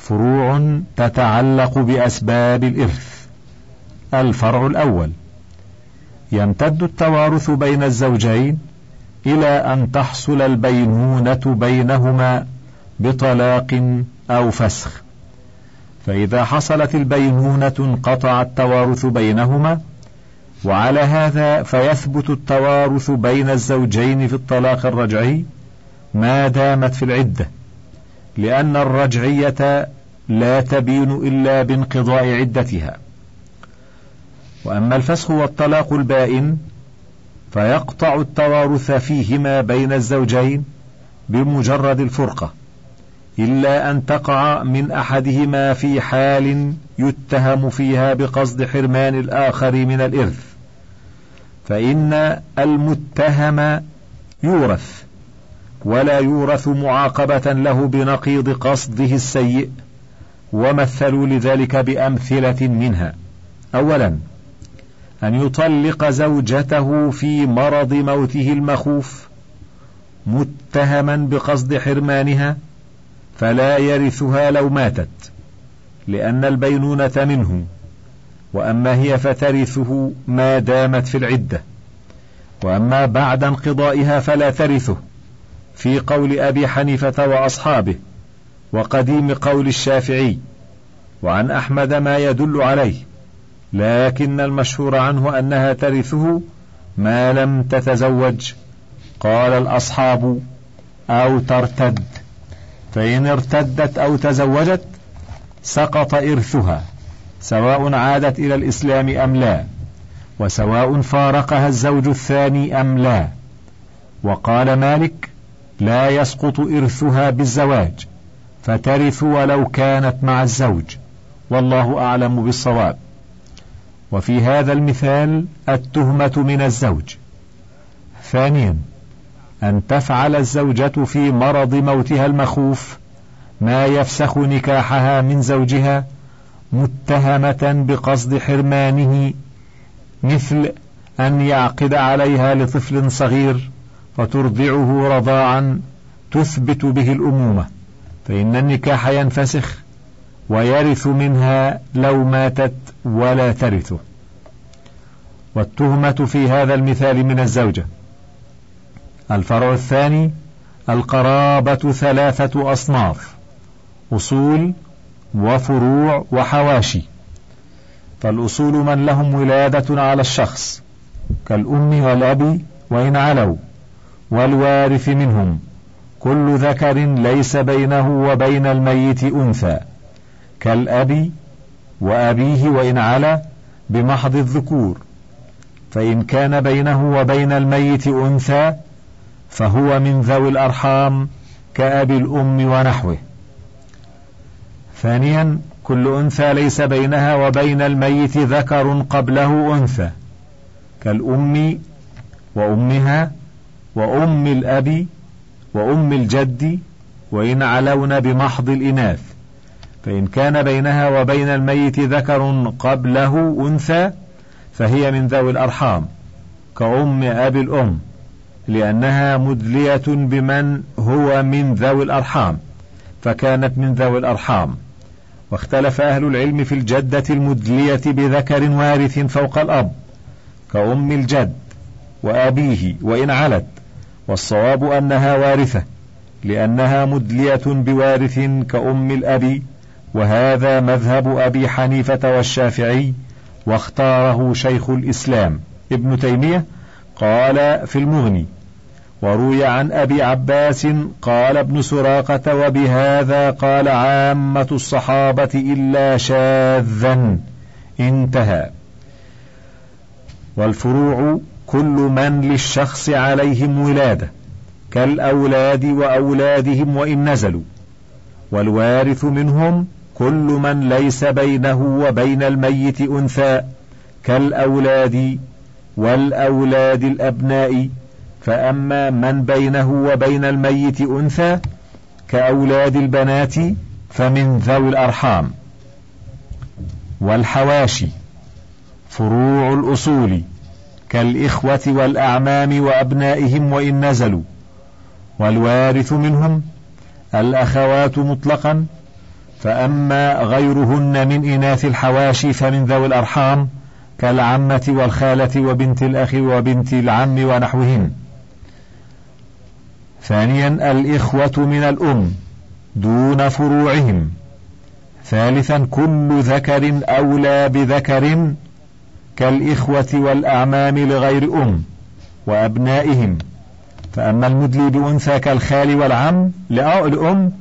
فروع تتعلق بأسباب الإرث. الفرع الأول. يمتد التوارث بين الزوجين إلى أن تحصل البينونة بينهما بطلاق أو فسخ. فإذا حصلت البينونة انقطع التوارث بينهما وعلى هذا فيثبت التوارث بين الزوجين في الطلاق الرجعي ما دامت في العدة. لأن الرجعية لا تبين إلا بانقضاء عدتها. وأما الفسخ والطلاق البائن فيقطع التوارث فيهما بين الزوجين بمجرد الفرقة إلا أن تقع من أحدهما في حال يتهم فيها بقصد حرمان الآخر من الإرث فإن المتهم يورث. ولا يورث معاقبة له بنقيض قصده السيء ومثلوا لذلك بأمثلة منها. أولا أن يطلق زوجته في مرض موته المخوف متهما بقصد حرمانها فلا يرثها لو ماتت لأن البينونة منه. وأما هي فترثه ما دامت في العدة وأما بعد انقضائها فلا ترثه. في قول أبي حنيفة وأصحابه وقديم قول الشافعي وعن أحمد ما يدل عليه لكن المشهور عنه أنها ترثه ما لم تتزوج قال الأصحاب أو ترتد فإن ارتدت أو تزوجت سقط إرثها سواء عادت إلى الإسلام أم لا وسواء فارقها الزوج الثاني أم لا وقال مالك لا يسقط إرثها بالزواج فترث ولو كانت مع الزوج والله أعلم بالصواب. وفي هذا المثال التهمة من الزوج. ثانيا أن تفعل الزوجة في مرض موتها المخوف ما يفسخ نكاحها من زوجها متهمة بقصد حرمانه مثل أن يعقد عليها لطفل صغير فترضعه رضاعا تثبت به الأمومة فإن النكاح ينفسخ ويرث منها لو ماتت ولا ترثه والتهمة في هذا المثال من الزوجة. الفرع الثاني القرابة ثلاثة أصناف أصول وفروع وحواشي. فالأصول من لهم ولادة على الشخص كالأم والأب وإن علوا. والوارث منهم. كل ذكر ليس بينه وبين الميت أنثى. كالأب وأبيه وإن علا بمحض الذكور. فإن كان بينه وبين الميت أنثى فهو من ذوي الأرحام كأبي الأم ونحوه. ثانيا كل أنثى ليس بينها وبين الميت ذكر قبله أنثى. كالأم وأمها وأم الأب وأم الجد وإن علون بمحض الإناث فإن كان بينها وبين الميت ذكر قبله أنثى فهي من ذوي الأرحام كأم أبي الأم لأنها مدلية بمن هو من ذوي الأرحام فكانت من ذوي الأرحام. واختلف أهل العلم في الجدة المدلية بذكر وارث فوق الأب كأم الجد وأبيه وإن علت والصواب أنها وارثة لأنها مدلية بوارث كأم الأب وهذا مذهب أبي حنيفة والشافعي واختاره شيخ الإسلام ابن تيمية قال في المغني وروي عن أبي عباس قال ابن سراقة وبهذا قال عامة الصحابة إلا شاذا انتهى. والفروع كل من للشخص عليهم ولادة كالأولاد وأولادهم وإن نزلوا. والوارث منهم كل من ليس بينه وبين الميت أنثى كالأولاد والأولاد الأبناء. فأما من بينه وبين الميت أنثى كأولاد البنات فمن ذوي الأرحام. والحواشي فروع الأصول. كالإخوة والأعمام وأبنائهم وإن نزلوا. والوارث منهم الأخوات مطلقا. فأما غيرهن من إناث الحواشي فمن ذوي الأرحام كالعمة والخالة وبنت الأخ وبنت العم ونحوهن. ثانيا الإخوة من الأم دون فروعهم. ثالثا كل ذكر أولى بذكر كالإخوة والأعمام لغير أم وأبنائهم. فأما المدلي بأنثى كالخال والعم لأم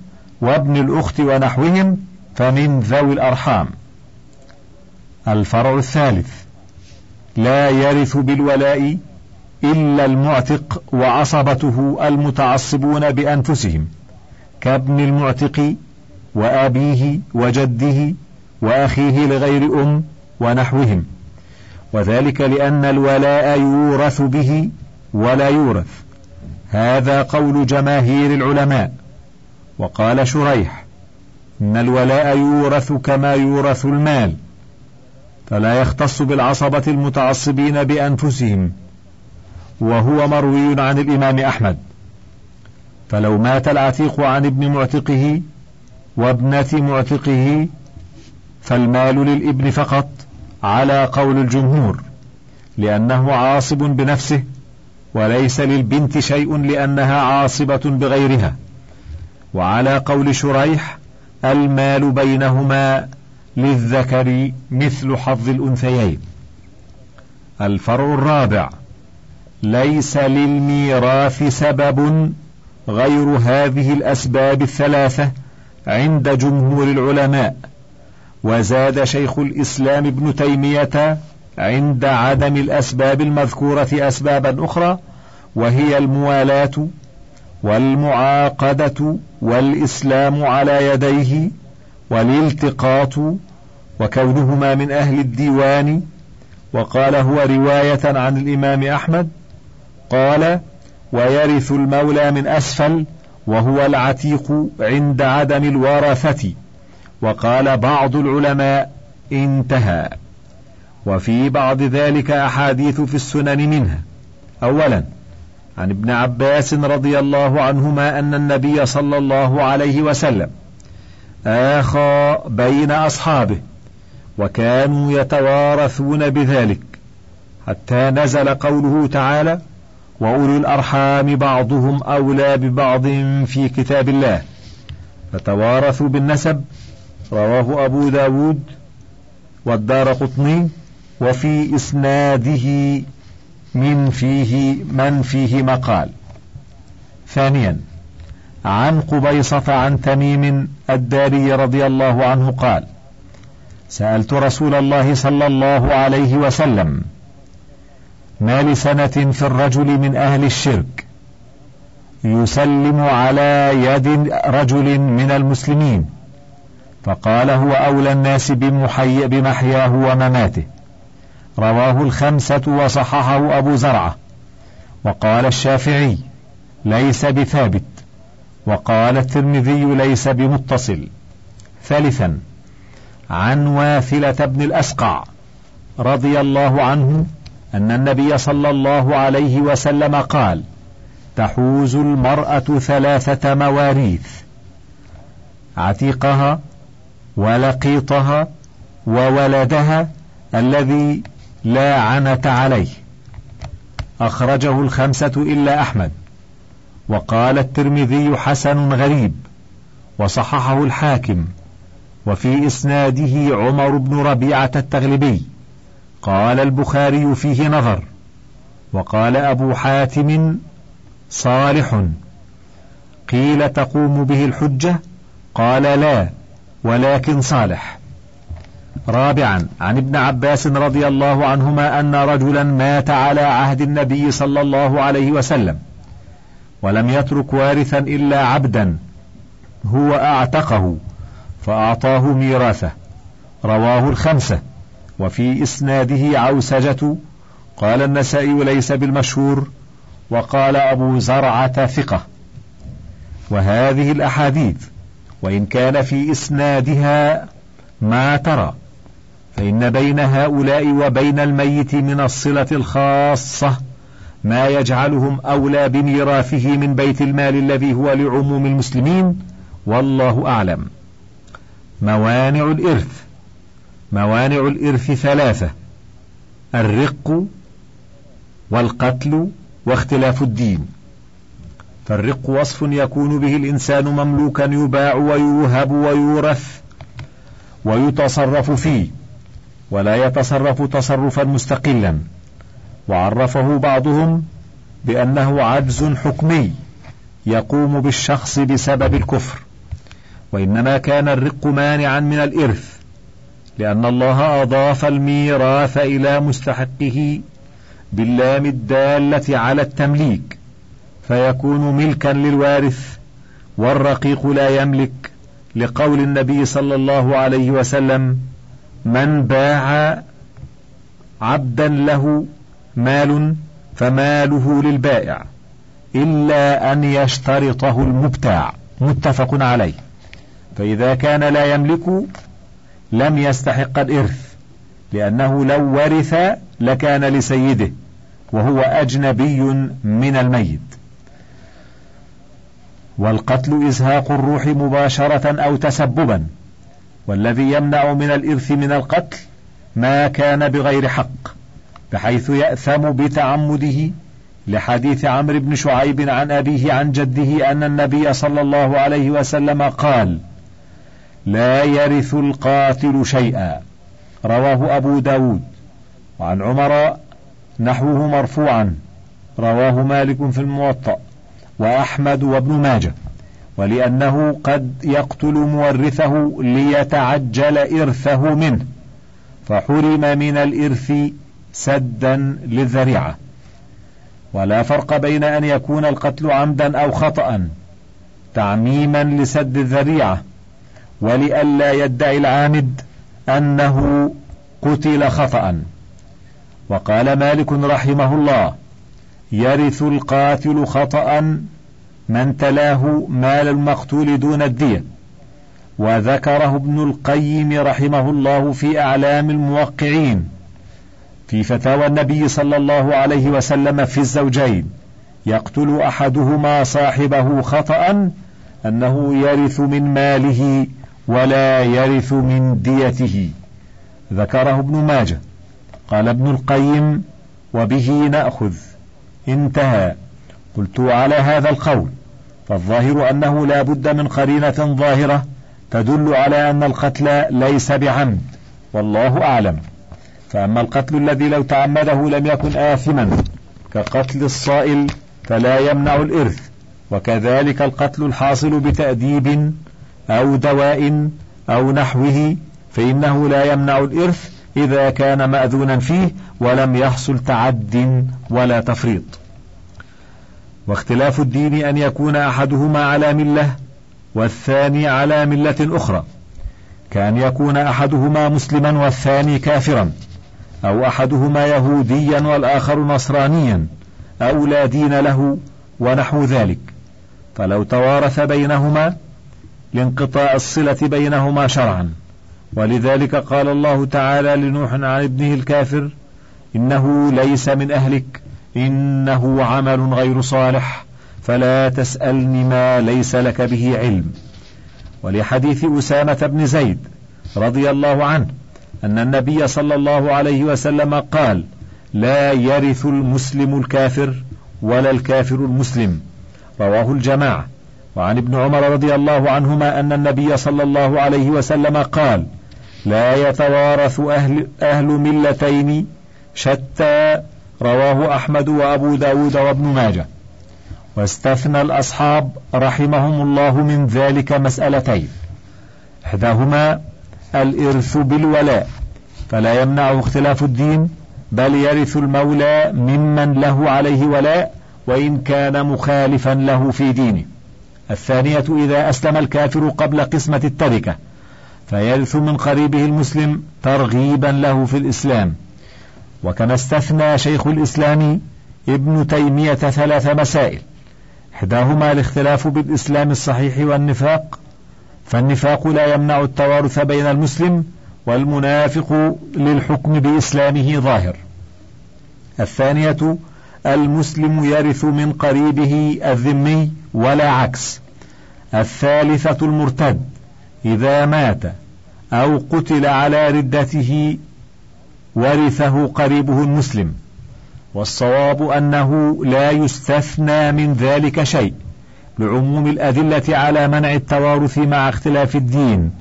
وابن الأخت ونحوهم فمن ذوي الأرحام. الفرع الثالث. لا يرث بالولاء إلا المعتق وعصبته المتعصبون بأنفسهم كابن المعتق وأبيه وجده وأخيه لغير أم ونحوهم. وذلك لأن الولاء يورث به ولا يورث. هذا قول جماهير العلماء. وقال شريح إن الولاء يورث كما يورث المال. فلا يختص بالعصبة المتعصبين بأنفسهم. وهو مروي عن الإمام أحمد. فلو مات العتيق عن ابن معتقه وابنة معتقه فالمال للإبن فقط. على قول الجمهور لأنه عاصب بنفسه وليس للبنت شيء لأنها عاصبة بغيرها. وعلى قول شريح المال بينهما للذكر مثل حظ الأنثيين. الفرع الرابع ليس للميراث سبب غير هذه الأسباب الثلاثة عند جمهور العلماء. وزاد شيخ الإسلام ابن تيمية عند عدم الأسباب المذكورة أسبابا أخرى وهي الموالاة والمعاقدة والإسلام على يديه والالتقاط وكونهما من أهل الديوان. وقال هو رواية عن الإمام أحمد قال ويرث المولى من أسفل وهو العتيق عند عدم الورثة. وقال بعض العلماء انتهى. وفي بعض ذلك أحاديث في السنن منها أولا عن ابن عباس رضي الله عنهما أن النبي صلى الله عليه وسلم آخى بين أصحابه وكانوا يتوارثون بذلك حتى نزل قوله تعالى وأولو الأرحام بعضهم أولى ببعض في كتاب الله فتوارثوا بالنسب رواه أبو داود والدار قطني وفي إسناده من فيه من فيه مقال. ثانيا عن قبيصة عن تميم الداري رضي الله عنه قال سألت رسول الله صلى الله عليه وسلم ما لسنة في الرجل من أهل الشرك يسلم على يد رجل من المسلمين؟ فقال هو أولى الناس بمحي بمحياه ومماته. رواه الخمسة وصححه أبو زرعة. وقال الشافعي ليس بثابت. وقال الترمذي ليس بمتصل. ثالثا عن واثلة بن الأسقع رضي الله عنه أن النبي صلى الله عليه وسلم قال تحوز المرأة ثلاثة مواريث عتيقها ولقيطها وولدها الذي لا عنة عليه. أخرجه الخمسة إلا أحمد. وقال الترمذي حسن غريب وصححه الحاكم وفي إسناده عمر بن ربيعة التغلبي. قال البخاري فيه نظر وقال أبو حاتم صالح. قيل تقوم به الحجة؟ قال لا. ولكن صالح. رابعا عن ابن عباس رضي الله عنهما أن رجلا مات على عهد النبي صلى الله عليه وسلم ولم يترك وارثا إلا عبدا هو أعتقه فأعطاه ميراثه. رواه الخمسة وفي إسناده عوسجة قال النسائي ليس بالمشهور وقال أبو زرعة ثقة. وهذه الأحاديث. وإن كان في إسنادها ما ترى فإن بين هؤلاء وبين الميت من الصلة الخاصة ما يجعلهم أولى بميراثه من بيت المال الذي هو لعموم المسلمين والله أعلم. موانع الإرث موانع الإرث ثلاثة الرق والقتل واختلاف الدين. فالرق وصف يكون به الإنسان مملوكا يباع ويوهب ويورث ويتصرف فيه ولا يتصرف تصرفا مستقلا. وعرفه بعضهم بأنه عجز حكمي يقوم بالشخص بسبب الكفر. وإنما كان الرق مانعا من الإرث لأن الله أضاف الميراث إلى مستحقه باللام الدالة على التمليك. فيكون ملكا للوارث والرقيق لا يملك لقول النبي صلى الله عليه وسلم من باع عبدا له مال فماله للبائع إلا أن يشترطه المبتاع. متفق عليه. فإذا كان لا يملك لم يستحق الإرث لأنه لو ورث لكان لسيده وهو أجنبي من الميت. والقتل إزهاق الروح مباشرة أو تسببا. والذي يمنع من الإرث من القتل ما كان بغير حق بحيث يأثم بتعمده. لحديث عمرو بن شعيب عن أبيه عن جده أن النبي صلى الله عليه وسلم قال لا يرث القاتل شيئا رواه أبو داود. وعن عمر نحوه مرفوعا. رواه مالك في الموطأ. وأحمد وابن ماجه ولأنه قد يقتل مورثه ليتعجل إرثه منه فحرم من الإرث سدا للذريعة. ولا فرق بين أن يكون القتل عمدا أو خطأ تعميما لسد الذريعة ولئلا يدعي العامد أنه قتل خطأ. وقال مالك رحمه الله يرث القاتل خطأ من تلاه مال المقتول دون الدية. وذكره ابن القيم رحمه الله في أعلام الموقعين في فتاوى النبي صلى الله عليه وسلم في الزوجين. يقتل أحدهما صاحبه خطأ أنه يرث من ماله ولا يرث من ديته. ذكره ابن ماجه. قال ابن القيم وبه نأخذ. انتهى. قلت على هذا القول فالظاهر أنه لا بد من قرينة ظاهرة تدل على أن القتل ليس بعمد والله أعلم. فأما القتل الذي لو تعمده لم يكن اثما كقتل الصائل فلا يمنع الإرث وكذلك القتل الحاصل بتأديب أو دواء أو نحوه فإنه لا يمنع الإرث إذا كان مأذونا فيه ولم يحصل تعد ولا تفريط. واختلاف الدين أن يكون أحدهما على ملة والثاني على ملة أخرى كأن يكون أحدهما مسلما والثاني كافرا أو أحدهما يهوديا والآخر نصرانيا أو لا دين له ونحو ذلك. فلو توارث بينهما لانقطاع الصلة بينهما شرعا. ولذلك قال الله تعالى لنوح عن ابنه الكافر إنه ليس من أهلك إنه عمل غير صالح فلا تسألني ما ليس لك به علم. ولحديث أسامة بن زيد رضي الله عنه أن النبي صلى الله عليه وسلم قال لا يرث المسلم الكافر ولا الكافر المسلم رواه الجماعة. وعن ابن عمر رضي الله عنهما أن النبي صلى الله عليه وسلم قال لا يتوارث أهل, أهل ملتين شتى رواه أحمد وأبو داود وابن ماجه. واستثنى الأصحاب رحمهم الله من ذلك مسألتين. إحداهما الإرث بالولاء فلا يمنع اختلاف الدين بل يرث المولى ممن له عليه ولاء وإن كان مخالفا له في دينه. الثانية إذا أسلم الكافر قبل قسمة التركة فيرث من قريبه المسلم ترغيبا له في الإسلام. وكما استثنى شيخ الإسلام ابن تيمية ثلاث مسائل. إحداهما الاختلاف بالإسلام الصحيح والنفاق فالنفاق لا يمنع التوارث بين المسلم والمنافق للحكم بإسلامه ظاهر. الثانية المسلم يرث من قريبه الذمي ولا عكس. الثالثة المرتد إذا مات أو قتل على ردته ورثه قريبه المسلم والصواب أنه لا يستثنى من ذلك شيء لعموم الأدلة على منع التوارث مع اختلاف الدين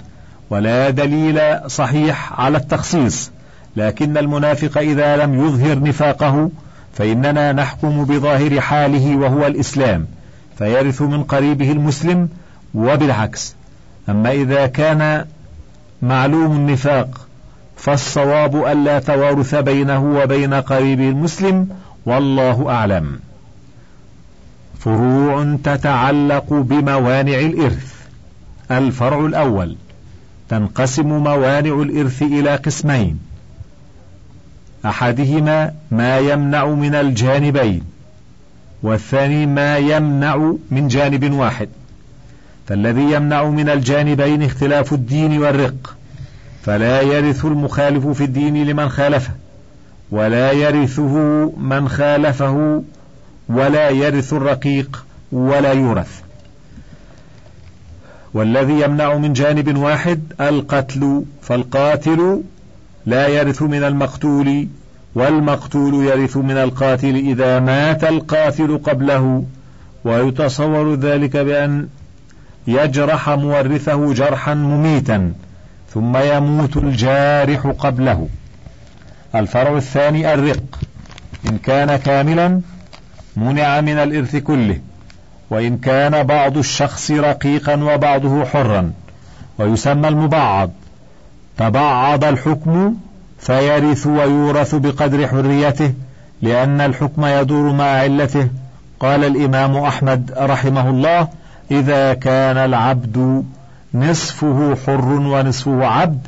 ولا دليل صحيح على التخصيص لكن المنافق إذا لم يظهر نفاقه فإننا نحكم بظاهر حاله وهو الإسلام فيرث من قريبه المسلم وبالعكس. أما إذا كان معلوم النفاق فالصواب ألا توارث بينه وبين قريبه المسلم والله أعلم. فروع تتعلق بموانع الإرث. الفرع الأول تنقسم موانع الإرث إلى قسمين. أحدهما ما يمنع من الجانبين والثاني ما يمنع من جانب واحد. فالذي يمنع من الجانبين اختلاف الدين والرق. فلا يرث المخالف في الدين لمن خالفه ولا يرثه من خالفه ولا يرث الرقيق ولا يورث. والذي يمنع من جانب واحد القتل فالقاتل لا يرث من المقتول والمقتول يرث من القاتل إذا مات القاتل قبله. ويتصور ذلك بأن يجرح مورثه جرحا مميتا. ثم يموت الجارح قبله. الفرع الثاني الرق. إن كان كاملا منع من الإرث كله. وإن كان بعض الشخص رقيقا وبعضه حرا. ويسمى المبعض. تبعض الحكم فيرث ويورث بقدر حريته لأن الحكم يدور مع علته. قال الإمام أحمد رحمه الله إذا كان العبد نصفه حر ونصفه عبد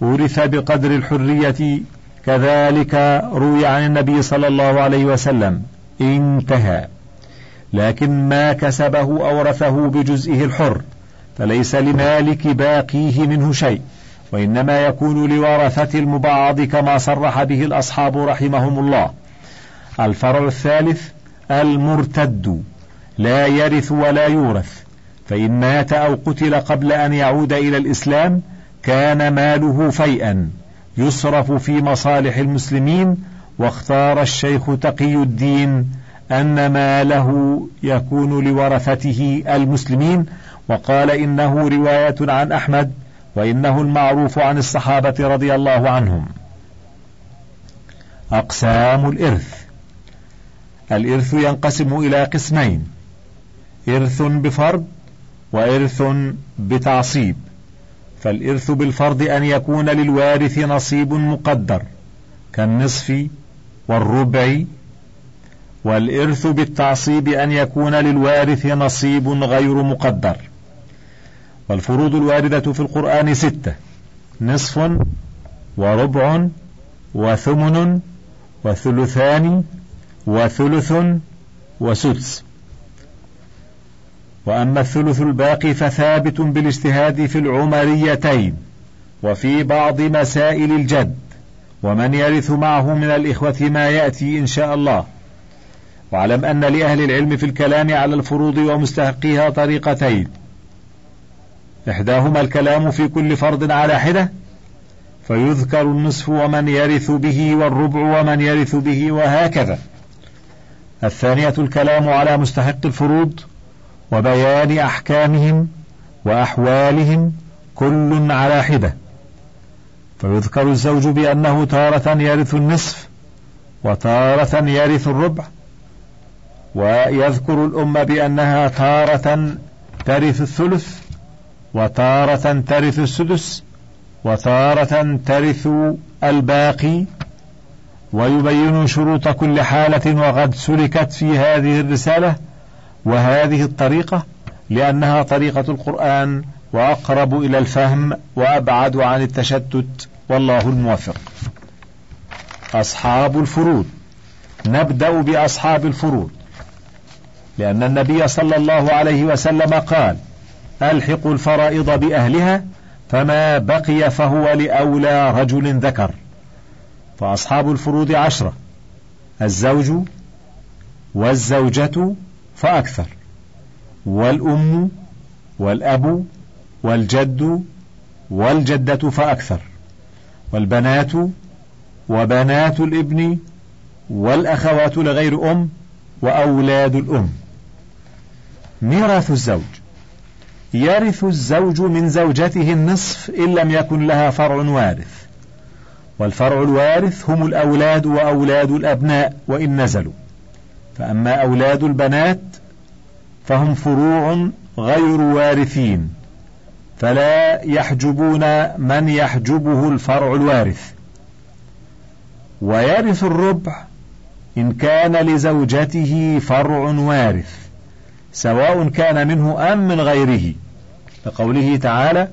ورث بقدر الحرية. كذلك روي عن النبي صلى الله عليه وسلم انتهى. لكن ما كسبه أورثه بجزئه الحر فليس لمالك باقيه منه شيء. وإنما يكون لورثة المبعض كما صرح به الأصحاب رحمهم الله. الفرع الثالث المرتد. لا يرث ولا يورث. فإن مات أو قتل قبل أن يعود إلى الإسلام كان ماله فيئا يصرف في مصالح المسلمين واختار الشيخ تقي الدين أن ماله يكون لورثته المسلمين وقال إنه رواية عن أحمد وإنه المعروف عن الصحابة رضي الله عنهم. أقسام الإرث. الإرث ينقسم إلى قسمين إرث بفرض وإرث بتعصيب فالإرث بالفرض أن يكون للوارث نصيب مقدر كالنصف والربع والإرث بالتعصيب أن يكون للوارث نصيب غير مقدر. والفروض الواردة في القرآن ستة نصف وربع وثمن وثلثان وثلث وسدس. وأما الثلث الباقي فثابت بالاجتهاد في العمريتين وفي بعض مسائل الجد ومن يرث معه من الإخوة ما يأتي إن شاء الله. واعلم أن لأهل العلم في الكلام على الفروض ومستحقيها طريقتين. إحداهما الكلام في كل فرض على حدة فيذكر النصف ومن يرث به والربع ومن يرث به وهكذا. الثانية الكلام على مستحق الفروض وبيان أحكامهم وأحوالهم كل على حدة. فيذكر الزوج بأنه تارة يرث النصف وتارة يرث الربع ويذكر الأم بأنها تارة ترث الثلث وتارة ترث السدس وتارة ترث الباقي. ويبين شروط كل حالة وقد سلكت في هذه الرسالة وهذه الطريقة لأنها طريقة القرآن وأقرب إلى الفهم وأبعد عن التشتت والله الموفق. أصحاب الفروض نبدأ بأصحاب الفروض لأن النبي صلى الله عليه وسلم قال: ألحقوا الفرائض بأهلها فما بقي فهو لأولى رجل ذكر. فأصحاب الفروض عشرة: الزوج والزوجة فأكثر. والأم والأب والجد والجدة فأكثر. والبنات وبنات الابن والأخوات لغير أم وأولاد الأم. ميراث الزوج. يرث الزوج من زوجته النصف إن لم يكن لها فرع وارث. والفرع الوارث هم الأولاد وأولاد الأبناء وإن نزلوا. فأما أولاد البنات فهم فروع غير وارثين فلا يحجبون من يحجبه الفرع الوارث. ويرث الربع إن كان لزوجته فرع وارث سواء كان منه أم من غيره. لقوله تعالى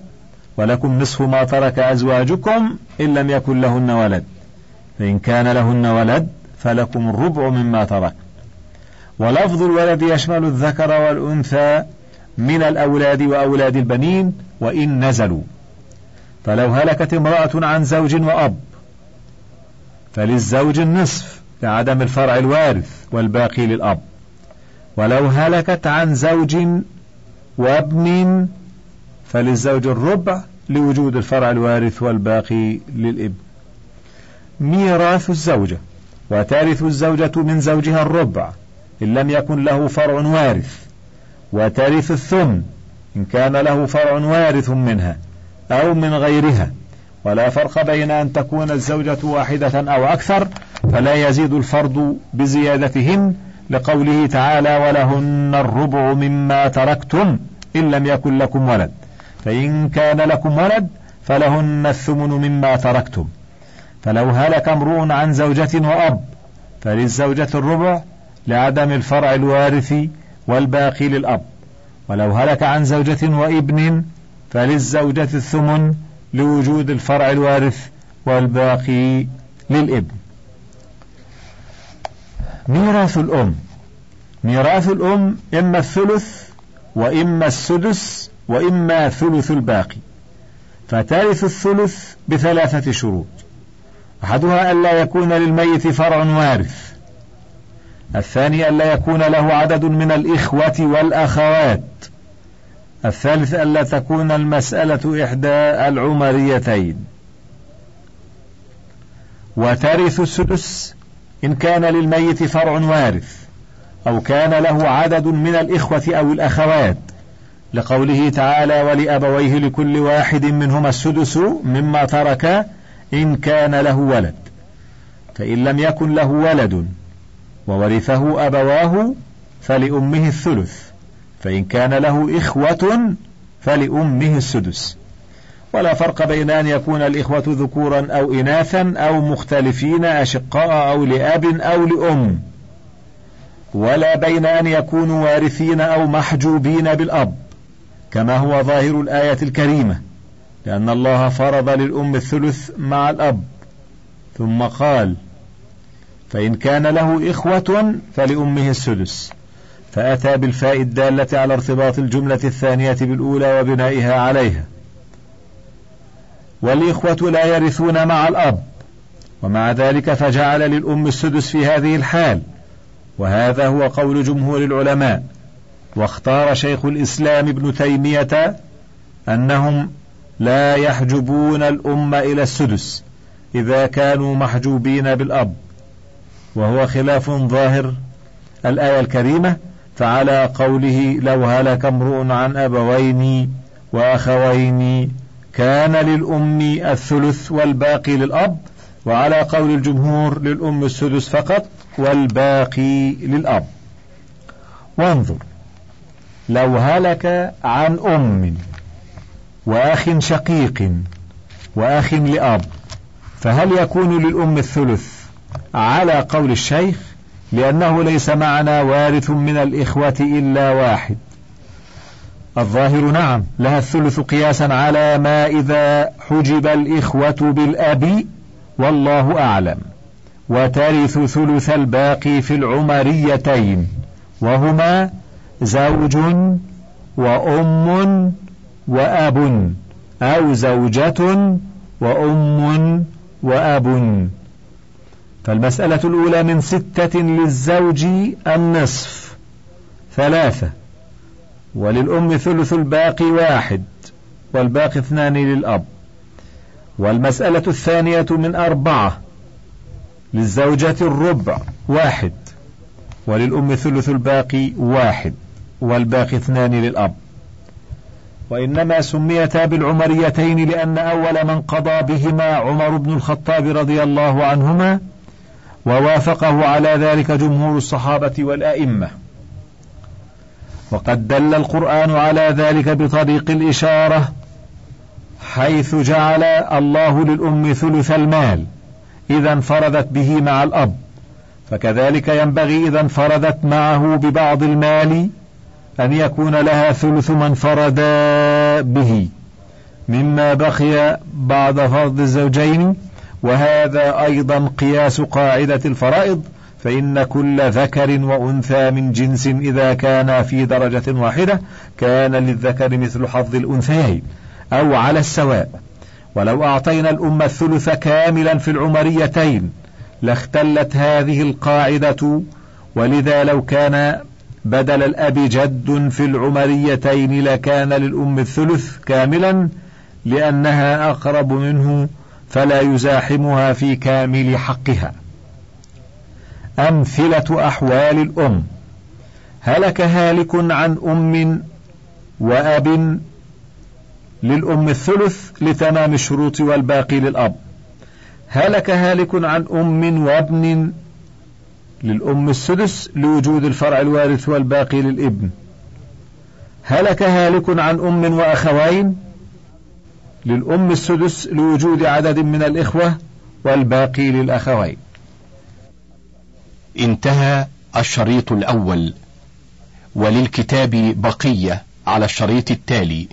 ولكم نصف ما ترك أزواجكم إن لم يكن لهن ولد فإن كان لهن ولد فلكم الربع مما ترك. ولفظ الولد يشمل الذكر والأنثى من الأولاد وأولاد البنين وإن نزلوا. فلو هلكت امرأة عن زوج وأب فللزوج النصف لعدم الفرع الوارث والباقي للأب. ولو هلكت عن زوج وابن فللزوج الربع لوجود الفرع الوارث والباقي للإبن. ميراث الزوجة وترث الزوجة من زوجها الربع إن لم يكن له فرع وارث وترث الثمن إن كان له فرع وارث منها أو من غيرها. ولا فرق بين أن تكون الزوجة واحدة أو أكثر فلا يزيد الفرض بزيادتهن لقوله تعالى ولهن الربع مما تركتم إن لم يكن لكم ولد فإن كان لكم ولد فلهن الثمن مما تركتم. فلو هلك امرؤ عن زوجة وأب فللزوجة الربع لعدم الفرع الوارث والباقي للأب. ولو هلك عن زوجة وابن فللزوجة الثمن لوجود الفرع الوارث والباقي للابن. ميراث الأم. ميراث الأم إما الثلث وإما السدس وإما ثلث الباقي. فترث الثلث بثلاثة شروط. أحدها ألا يكون للميت فرع وارث. الثاني ألا يكون له عدد من الإخوة والأخوات. الثالث ألا تكون المسألة إحدى العمريتين. وترث السدس إن كان للميت فرع وارث أو كان له عدد من الإخوة أو الأخوات. لقوله تعالى ولأبويه لكل واحد منهما السدس مما ترك إن كان له ولد. فإن لم يكن له ولد وورثه أبواه فلأمه الثلث فإن كان له إخوة فلأمه السدس. ولا فرق بين أن يكون الإخوة ذكورا أو إناثا أو مختلفين أشقاء أو لأب أو لأم. ولا بين أن يكونوا وارثين أو محجوبين بالأب كما هو ظاهر الآية الكريمة لأن الله فرض للأم الثلث مع الأب. ثم قال فإن كان له إخوة فلأمه السدس. فأتى بالفاء الدالة على ارتباط الجملة الثانية بالأولى وبنائها عليها. والإخوة لا يرثون مع الأب ومع ذلك فجعل للأم السدس في هذه الحال. وهذا هو قول جمهور العلماء. واختار شيخ الإسلام ابن تيمية أنهم لا يحجبون الأم إلى السدس إذا كانوا محجوبين بالأب. وهو خلاف ظاهر الآية الكريمة فعلى قوله لو هلك امرؤ عن أبوين وأخوين كان للأم الثلث والباقي للأب وعلى قول الجمهور للأم السدس فقط والباقي للأب. وانظر لو هلك عن أم وأخ شقيق وأخ لأب فهل يكون للأم الثلث على قول الشيخ لأنه ليس معنا وارث من الإخوة إلا واحد. الظاهر نعم لها الثلث قياسا على ما إذا حجب الإخوة بالأب والله أعلم. وترث ثلث الباقي في العمريتين وهما زوج وأم وأب أو زوجة وأم وأب. فالمسألة الأولى من ستة للزوج النصف ثلاثة وللأم ثلث الباقي واحد والباقي اثنان للأب. والمسألة الثانية من أربعة للزوجة الربع واحد وللأم ثلث الباقي واحد والباقي اثنان للأب. وإنما سميتا بالعمريتين لأن أول من قضى بهما عمر بن الخطاب رضي الله عنهما ووافقه على ذلك جمهور الصحابة والأئمة. وقد دل القرآن على ذلك بطريق الإشارة حيث جعل الله للأم ثلث المال إذا انفردت به مع الأب. فكذلك ينبغي إذا انفردت معه ببعض المال أن يكون لها ثلث ما انفرد به مما بقي بعد فرض الزوجين وهذا أيضا قياس قاعدة الفرائض فإن كل ذكر وأنثى من جنس إذا كانا في درجة واحدة كان للذكر مثل حظ الأنثيين أو على السواء. ولو أعطينا الأمة الثلث كاملا في العمريتين لاختلت هذه القاعدة ولذا لو كان بدل الأب جد في العمريتين لكان للأم الثلث كاملا لأنها أقرب منه فلا يزاحمها في كامل حقها. أمثلة أحوال الأم. هلك هالك عن أم وأب للأم الثلث لتمام الشروط والباقي للأب. هلك هالك عن أم وابن للأم السدس لوجود الفرع الوارث والباقي للابن. هلك هالك عن أم وأخوين للأم السدس لوجود عدد من الإخوة والباقي للأخوين. انتهى الشريط الأول. وللكتاب بقية على الشريط التالي.